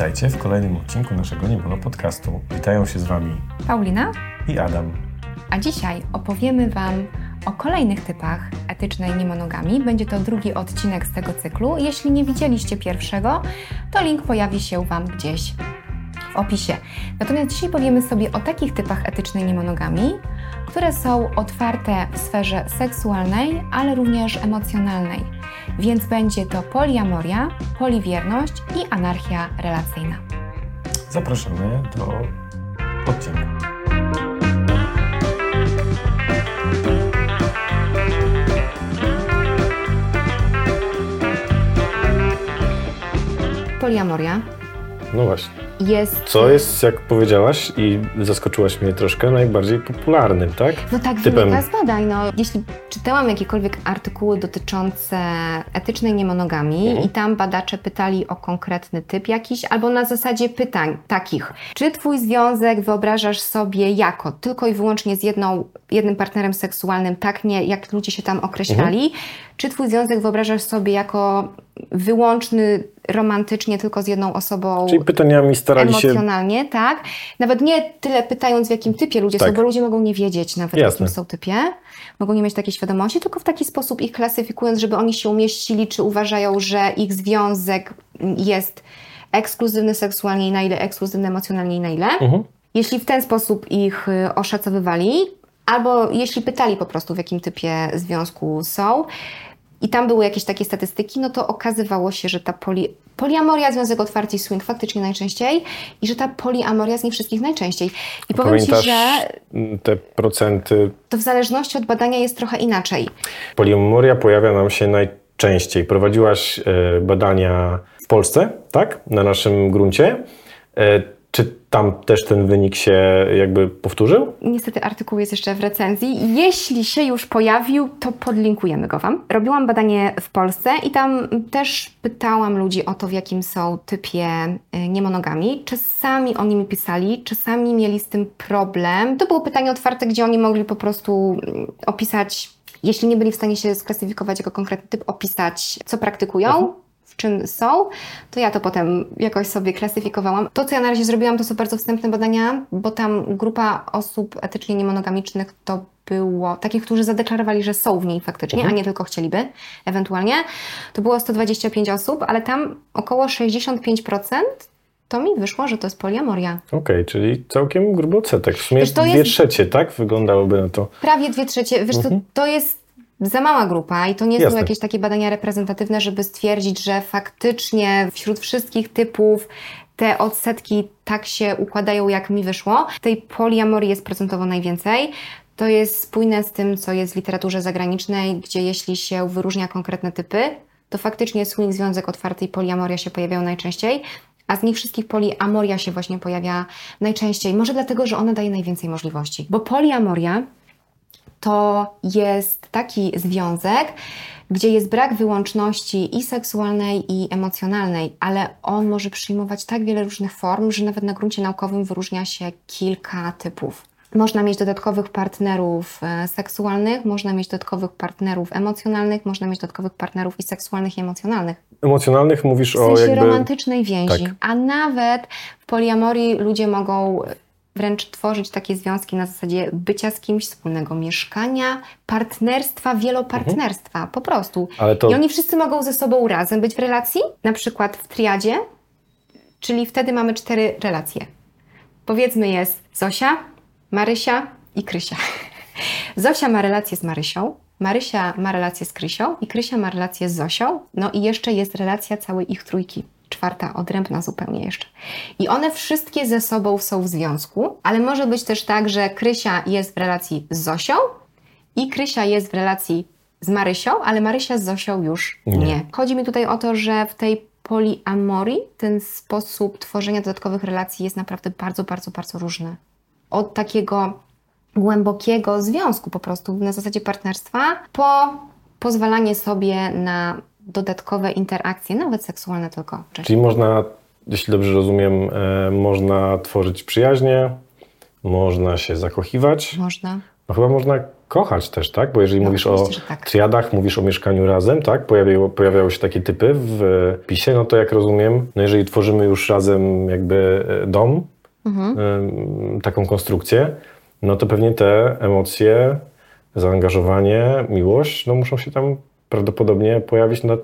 Witajcie w kolejnym odcinku naszego Niemono Podcastu. Witają się z Wami Paulina i Adam. A dzisiaj opowiemy Wam o kolejnych typach etycznej niemonogami. Będzie to drugi odcinek z tego cyklu. Jeśli nie widzieliście pierwszego, to link pojawi się Wam gdzieś w opisie. Natomiast dzisiaj powiemy sobie o takich typach etycznej niemonogami, które są otwarte w sferze seksualnej, ale również emocjonalnej. Więc będzie to poliamoria, poliwierność i anarchia relacyjna. Zapraszamy do odcinka. Poliamoria No właśnie. Jest. Co jest, jak powiedziałaś i zaskoczyłaś mnie troszkę, najbardziej popularnym, tak? No tak Typem. wynika z badań. No, jeśli czytałam jakiekolwiek artykuły dotyczące etycznej niemonogami Mhm. i tam badacze pytali o konkretny typ jakiś, albo na zasadzie pytań takich. Czy twój związek wyobrażasz sobie jako tylko i wyłącznie z jedną, jednym partnerem seksualnym, tak nie jak ludzie się tam określali? Mhm. Czy twój związek wyobrażasz sobie jako wyłączny romantycznie tylko z jedną osobą? Czyli pytaniami starali się... emocjonalnie, tak. Nawet nie tyle pytając, w jakim typie ludzie Tak. są, bo ludzie mogą nie wiedzieć nawet, w jakim są typie. Mogą nie mieć takiej świadomości, tylko w taki sposób ich klasyfikując, żeby oni się umieścili, czy uważają, że ich związek jest ekskluzywny seksualnie i na ile, ekskluzywny emocjonalnie i na ile. Mhm. Jeśli w ten sposób ich y, oszacowywali, albo jeśli pytali po prostu, w jakim typie związku są, i tam były jakieś takie statystyki, no to okazywało się, że ta poli, poliamoria, związek otwarty swing faktycznie najczęściej i że ta poliamoria z nie wszystkich najczęściej. I powiem Ci, Pamiętasz że te procenty? to w zależności od badania jest trochę inaczej. Poliamoria pojawia nam się najczęściej. Prowadziłaś e, badania w Polsce, tak? Na naszym gruncie. Czy tam też ten wynik się jakby powtórzył? Niestety artykuł jest jeszcze w recenzji. Jeśli się już pojawił, to podlinkujemy go Wam. Robiłam badanie w Polsce i tam też pytałam ludzi o to, w jakim są typie y, niemonogami. Czasami oni mi pisali, czasami mieli z tym problem. To było pytanie otwarte, gdzie oni mogli po prostu mm, opisać, jeśli nie byli w stanie się sklasyfikować jako konkretny typ, opisać, co praktykują. W czym są, to ja to potem jakoś sobie klasyfikowałam. To, co ja na razie zrobiłam, to są bardzo wstępne badania, bo tam grupa osób etycznie niemonogamicznych to było takich, którzy zadeklarowali, że są w niej faktycznie, a nie tylko chcieliby ewentualnie. To było 125 osób, ale tam około 65% to mi wyszło, że to jest poliamoria. Okej, czyli całkiem gruby odsetek. W sumie Wiesz, to dwie jest- trzecie, tak? Wyglądałoby na to. Prawie dwie trzecie. Wiesz, Mhm. to, to jest za mała grupa i to nie Jasne. są jakieś takie badania reprezentatywne, żeby stwierdzić, że faktycznie wśród wszystkich typów te odsetki tak się układają, jak mi wyszło. Tej poliamorii jest procentowo najwięcej. To jest spójne z tym, co jest w literaturze zagranicznej, gdzie jeśli się wyróżnia konkretne typy, to faktycznie swing, związek otwarty i poliamoria się pojawiają najczęściej, a z nich wszystkich poliamoria się właśnie pojawia najczęściej. Może dlatego, że ona daje najwięcej możliwości. Bo poliamoria to jest taki związek, gdzie jest brak wyłączności i seksualnej, i emocjonalnej, ale on może przyjmować tak wiele różnych form, że nawet na gruncie naukowym wyróżnia się kilka typów. Można mieć dodatkowych partnerów e, seksualnych, można mieć dodatkowych partnerów emocjonalnych, można mieć dodatkowych partnerów i seksualnych, i emocjonalnych. Emocjonalnych mówisz W o sensie jakby... romantycznej więzi. Tak. A nawet w poliamorii ludzie mogą wręcz tworzyć takie związki na zasadzie bycia z kimś, wspólnego mieszkania, partnerstwa, wielopartnerstwa, po prostu. To I oni wszyscy mogą ze sobą razem być w relacji, na przykład w triadzie, czyli wtedy mamy cztery relacje. Powiedzmy jest Zosia, Marysia i Krysia. Zosia ma relację z Marysią, Marysia ma relację z Krysią i Krysia ma relację z Zosią, no i jeszcze jest relacja całej ich trójki. Czwarta, odrębna zupełnie jeszcze. I one wszystkie ze sobą są w związku, ale może być też tak, że Krysia jest w relacji z Zosią i Krysia jest w relacji z Marysią, ale Marysia z Zosią już Nie. nie. Chodzi mi tutaj o to, że w tej poliamorii ten sposób tworzenia dodatkowych relacji jest naprawdę bardzo, bardzo, bardzo różny. Od takiego głębokiego związku po prostu na zasadzie partnerstwa, po pozwalanie sobie na dodatkowe interakcje, nawet seksualne tylko. Czyli można, jeśli dobrze rozumiem, e, można tworzyć przyjaźnie, można się zakochiwać. Można. No chyba można kochać też, tak? Bo jeżeli No, mówisz o tak. triadach, mówisz o mieszkaniu razem, tak? Pojawiają, pojawiają się takie typy w PiSie, no to jak rozumiem, no jeżeli tworzymy już razem jakby e, dom, Mhm. taką konstrukcję, no to pewnie te emocje, zaangażowanie, miłość, no muszą się tam prawdopodobnie pojawić na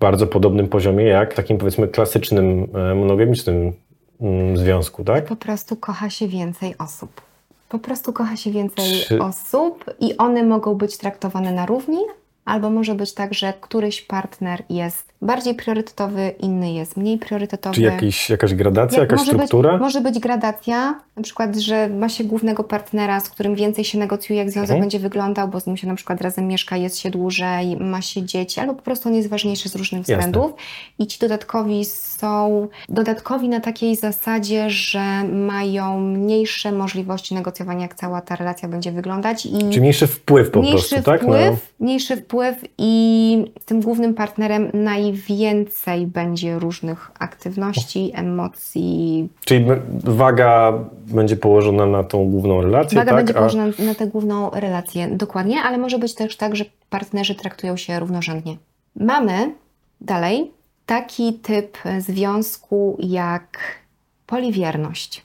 bardzo podobnym poziomie jak w takim powiedzmy klasycznym, e, monogamicznym mm, związku, tak? Po prostu kocha się więcej osób. Po prostu kocha się więcej Czy- osób i one mogą być traktowane na równi, albo może być tak, że któryś partner jest bardziej priorytetowy, inny jest mniej priorytetowy. Czy jakiś, jakaś gradacja, Jak jakaś może struktura? Być, może być gradacja, na przykład, że ma się głównego partnera, z którym więcej się negocjuje, jak związek Mhm. będzie wyglądał, bo z nim się na przykład razem mieszka, jest się dłużej, ma się dzieci, albo po prostu on jest ważniejszy z różnych Jasne. względów. I ci dodatkowi są dodatkowi na takiej zasadzie, że mają mniejsze możliwości negocjowania, jak cała ta relacja będzie wyglądać. I Czy mniejszy wpływ po mniejszy prostu, tak? wpływ, mniejszy wpływ i z tym głównym partnerem najwięcej będzie różnych aktywności, emocji. Czyli waga będzie położona na tą główną relację, Waga tak? będzie A- położona na tę główną relację, dokładnie, ale może być też tak, że partnerzy traktują się równorzędnie. Mamy dalej taki typ związku jak poliwierność.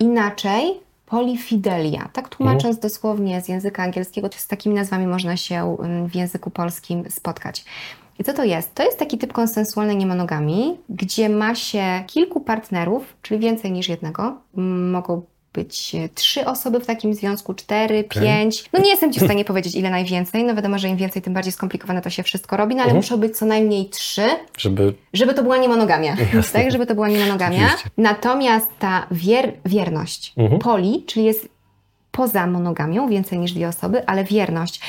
Inaczej polifidelia. Tak tłumacząc dosłownie z języka angielskiego, z takimi nazwami można się ym, w języku polskim spotkać. I co to jest? To jest taki typ konsensualnej niemonogami, gdzie ma się kilku partnerów, czyli więcej niż jednego. Mogą być trzy osoby w takim związku, cztery, pięć. No nie jestem Ci w stanie powiedzieć, ile najwięcej. No wiadomo, że im więcej, tym bardziej skomplikowane to się wszystko robi, no ale Mhm. muszą być co najmniej trzy, Żeby żeby to była niemonogamia. Jasne. Tak, żeby to była niemonogamia. Oczywiście. Natomiast ta wier wierność, Mhm. poli, czyli jest poza monogamią, więcej niż dwie osoby, ale wierność.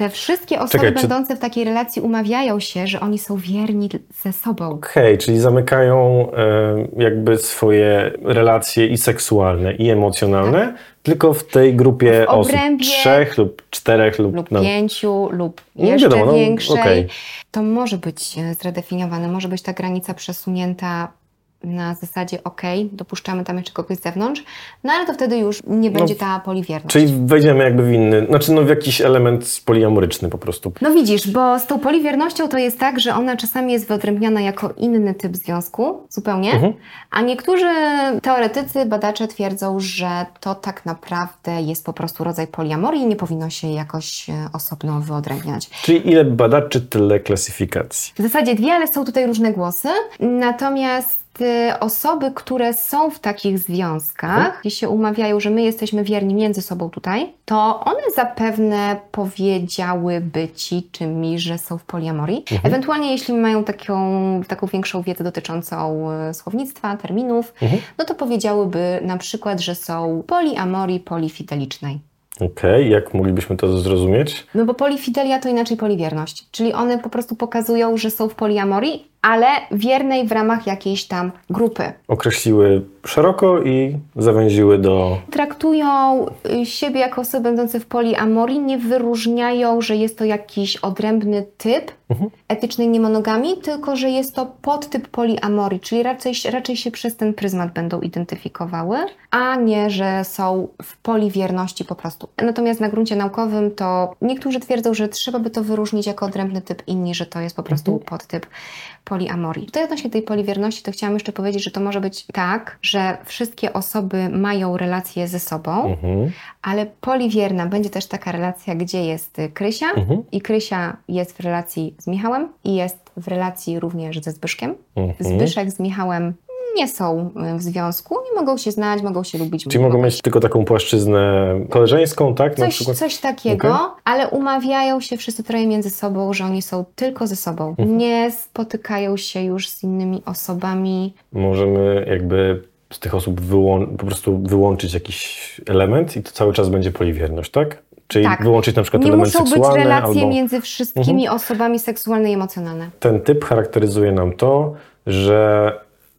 Te wszystkie osoby Czekaj, czy- będące w takiej relacji umawiają się, że oni są wierni ze sobą. Okej, czyli zamykają e, jakby swoje relacje i seksualne, i emocjonalne, tylko w tej grupie Tak. W osób. Trzech lub czterech lub, lub no, pięciu, lub No jeszcze wiadomo, no, większej. okej. To może być e, zredefiniowane, może być ta granica przesunięta na zasadzie ok, dopuszczamy tam jeszcze kogoś z zewnątrz, no ale to wtedy już nie będzie ta poliwierność. Czyli wejdziemy jakby w inny, znaczy no w jakiś element poliamoryczny po prostu. No widzisz, bo z tą poliwiernością to jest tak, że ona czasami jest wyodrębniana jako inny typ związku, zupełnie, Mhm. a niektórzy teoretycy, badacze twierdzą, że to tak naprawdę jest po prostu rodzaj poliamorii i nie powinno się jakoś e, osobno wyodrębniać. Czyli ile badaczy, tyle klasyfikacji. W zasadzie dwie, ale są tutaj różne głosy. Natomiast osoby, które są w takich związkach, gdzie się umawiają, że my jesteśmy wierni między sobą tutaj, to one zapewne powiedziałyby ci czy mi, że są w poliamorii. Mhm. Ewentualnie jeśli mają taką, taką większą wiedzę dotyczącą y, słownictwa, terminów, Mhm. no to powiedziałyby na przykład, że są poliamorii polifidelicznej. Okej, jak moglibyśmy to zrozumieć? No bo polifidelia to inaczej poliwierność. Czyli one po prostu pokazują, że są w poliamorii, ale wiernej w ramach jakiejś tam grupy. Określiły szeroko i zawęziły do... Traktują y, siebie jako osoby będące w poliamorii, nie wyróżniają, że jest to jakiś odrębny typ Mhm. etycznej niemonogami, tylko że jest to podtyp poliamorii, czyli raczej, raczej się przez ten pryzmat będą identyfikowały, a nie, że są w poliwierności po prostu. Natomiast na gruncie naukowym to niektórzy twierdzą, że trzeba by to wyróżnić jako odrębny typ, inni, że to jest po prostu podtyp poliamorii. Tutaj odnośnie tej poliwierności, to chciałam jeszcze powiedzieć, że to może być tak, że wszystkie osoby mają relacje ze sobą, Mhm. ale poliwierna będzie też taka relacja, gdzie jest y, Krysia Mhm. i Krysia jest w relacji z Michałem i jest w relacji również ze Zbyszkiem. Mhm. Zbyszek z Michałem nie są y, w związku, nie mogą się znać, mogą się lubić. Czyli mogą mieć tylko taką płaszczyznę koleżeńską, tak? Na Coś, przykład. coś takiego, Okej. ale umawiają się wszyscy troje między sobą, że oni są tylko ze sobą. Mhm. Nie spotykają się już z innymi osobami. Możemy jakby z tych osób po prostu wyłączyć jakiś element i to cały czas będzie poliwierność, tak? Czyli Tak. wyłączyć na przykład Nie element muszą być seksualny relacje albo między wszystkimi osobami seksualne i emocjonalne. ten typ charakteryzuje nam to, że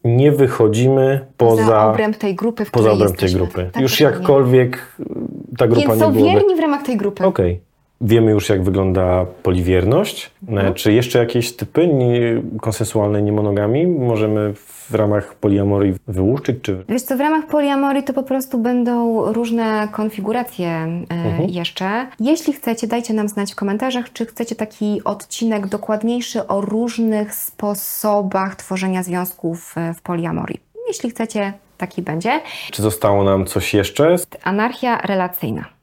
nie wychodzimy Poza, poza, obręb tej grupy, w poza obręb tej jesteśmy. grupy. Tak, Już dokładnie. jakkolwiek ta grupa Więc nie są byłaby... wierni w ramach tej grupy. Okej. Wiemy już, jak wygląda poliwierność. E, Czy jeszcze jakieś typy nie, konsensualnej niemonogami możemy w ramach poliamorii wyłuszczyć? Czy... Wiesz co, w ramach poliamorii to po prostu będą różne konfiguracje e, jeszcze. Jeśli chcecie, dajcie nam znać w komentarzach, czy chcecie taki odcinek dokładniejszy o różnych sposobach tworzenia związków e, w poliamorii. Jeśli chcecie, taki będzie. Czy zostało nam coś jeszcze? Anarchia relacyjna.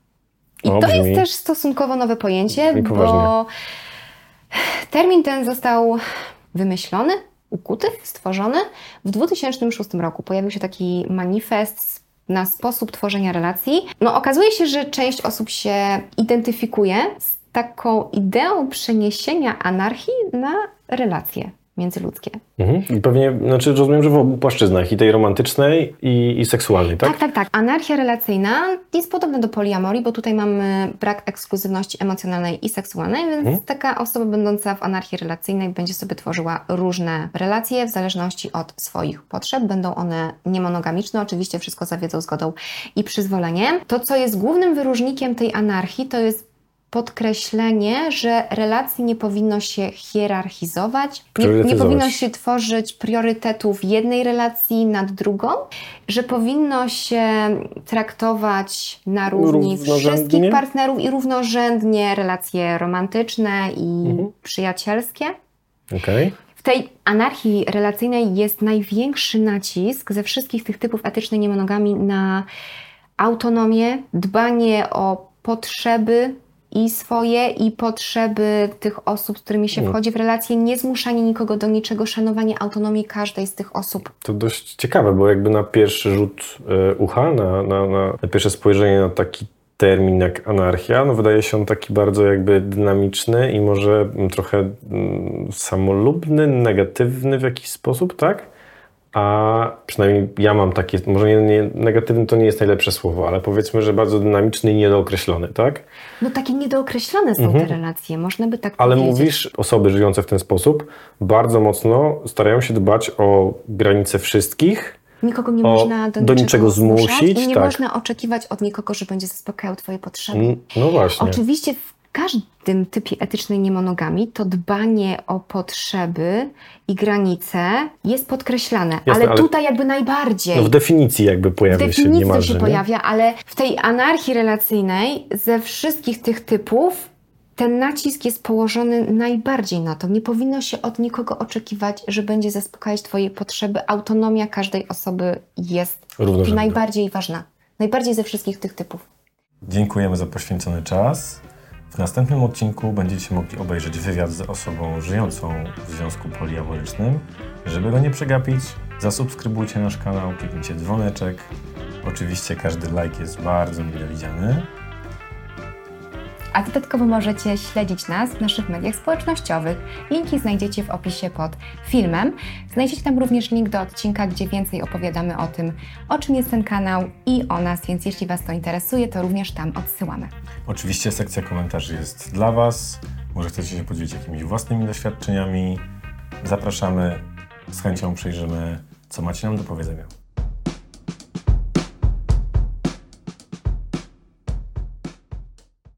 I O, to brzmi- jest też stosunkowo nowe pojęcie, bo termin ten został wymyślony, ukuty, stworzony w 2006 roku. Pojawił się taki manifest na sposób tworzenia relacji. No okazuje się, że część osób się identyfikuje z taką ideą przeniesienia anarchii na relacje międzyludzkie. Mhm. I pewnie, znaczy rozumiem, że w obu płaszczyznach, i tej romantycznej, i, i seksualnej, tak? Tak, tak, tak. Anarchia relacyjna jest podobna do poliamorii, bo tutaj mamy brak ekskluzywności emocjonalnej i seksualnej, więc Mhm. taka osoba będąca w anarchii relacyjnej będzie sobie tworzyła różne relacje w zależności od swoich potrzeb. Będą one niemonogamiczne, oczywiście wszystko za wiedzą, zgodą i przyzwoleniem. To, co jest głównym wyróżnikiem tej anarchii, to jest podkreślenie, że relacji nie powinno się hierarchizować, nie, nie powinno się tworzyć priorytetów jednej relacji nad drugą, że powinno się traktować na równi wszystkich partnerów i równorzędnie relacje romantyczne i Mhm. przyjacielskie. Okej. W tej anarchii relacyjnej jest największy nacisk ze wszystkich tych typów etycznej niemonogami na autonomię, dbanie o potrzeby i swoje, i potrzeby tych osób, z którymi się wchodzi w relacje, nie zmuszanie nikogo do niczego, szanowanie autonomii każdej z tych osób. To dość ciekawe, bo jakby na pierwszy rzut e, ucha, na, na, na, na pierwsze spojrzenie na taki termin jak anarchia, no wydaje się on taki bardzo jakby dynamiczny i może mm, trochę mm, samolubny, negatywny w jakiś sposób, tak? A przynajmniej ja mam takie, może nie, nie, negatywny to nie jest najlepsze słowo, ale powiedzmy, że bardzo dynamiczny i niedookreślony, tak? No takie niedookreślone są te relacje, można by tak Mhm. Ale powiedzieć. mówisz, osoby żyjące w ten sposób bardzo mocno starają się dbać o granice wszystkich, Nikogo nie o- można do, do niczego zmusić, i nie tak. można oczekiwać od nikogo, że będzie zaspokajał Twoje potrzeby. No właśnie. Oczywiście w każdym typie etycznej niemonogami to dbanie o potrzeby i granice jest podkreślane, Jasne, ale, ale- tutaj jakby najbardziej. No w definicji jakby w pojawia się definicji to niemalże. się nie? pojawia, ale w tej anarchii relacyjnej ze wszystkich tych typów ten nacisk jest położony najbardziej na to. Nie powinno się od nikogo oczekiwać, że będzie zaspokajać Twoje potrzeby. Autonomia każdej osoby jest najbardziej ważna. Najbardziej ze wszystkich tych typów. Dziękujemy za poświęcony czas. W następnym odcinku będziecie mogli obejrzeć wywiad z osobą żyjącą w związku poliamorycznym. Żeby go nie przegapić, zasubskrybujcie nasz kanał, kliknijcie dzwoneczek. Oczywiście każdy like jest bardzo mile widziany. A dodatkowo możecie śledzić nas w naszych mediach społecznościowych. Linki znajdziecie w opisie pod filmem. Znajdziecie tam również link do odcinka, gdzie więcej opowiadamy o tym, o czym jest ten kanał i o nas, więc jeśli Was to interesuje, to również tam odsyłamy. Oczywiście sekcja komentarzy jest dla Was. Może chcecie się podzielić jakimiś własnymi doświadczeniami. Zapraszamy. Z chęcią przyjrzymy, co macie nam do powiedzenia.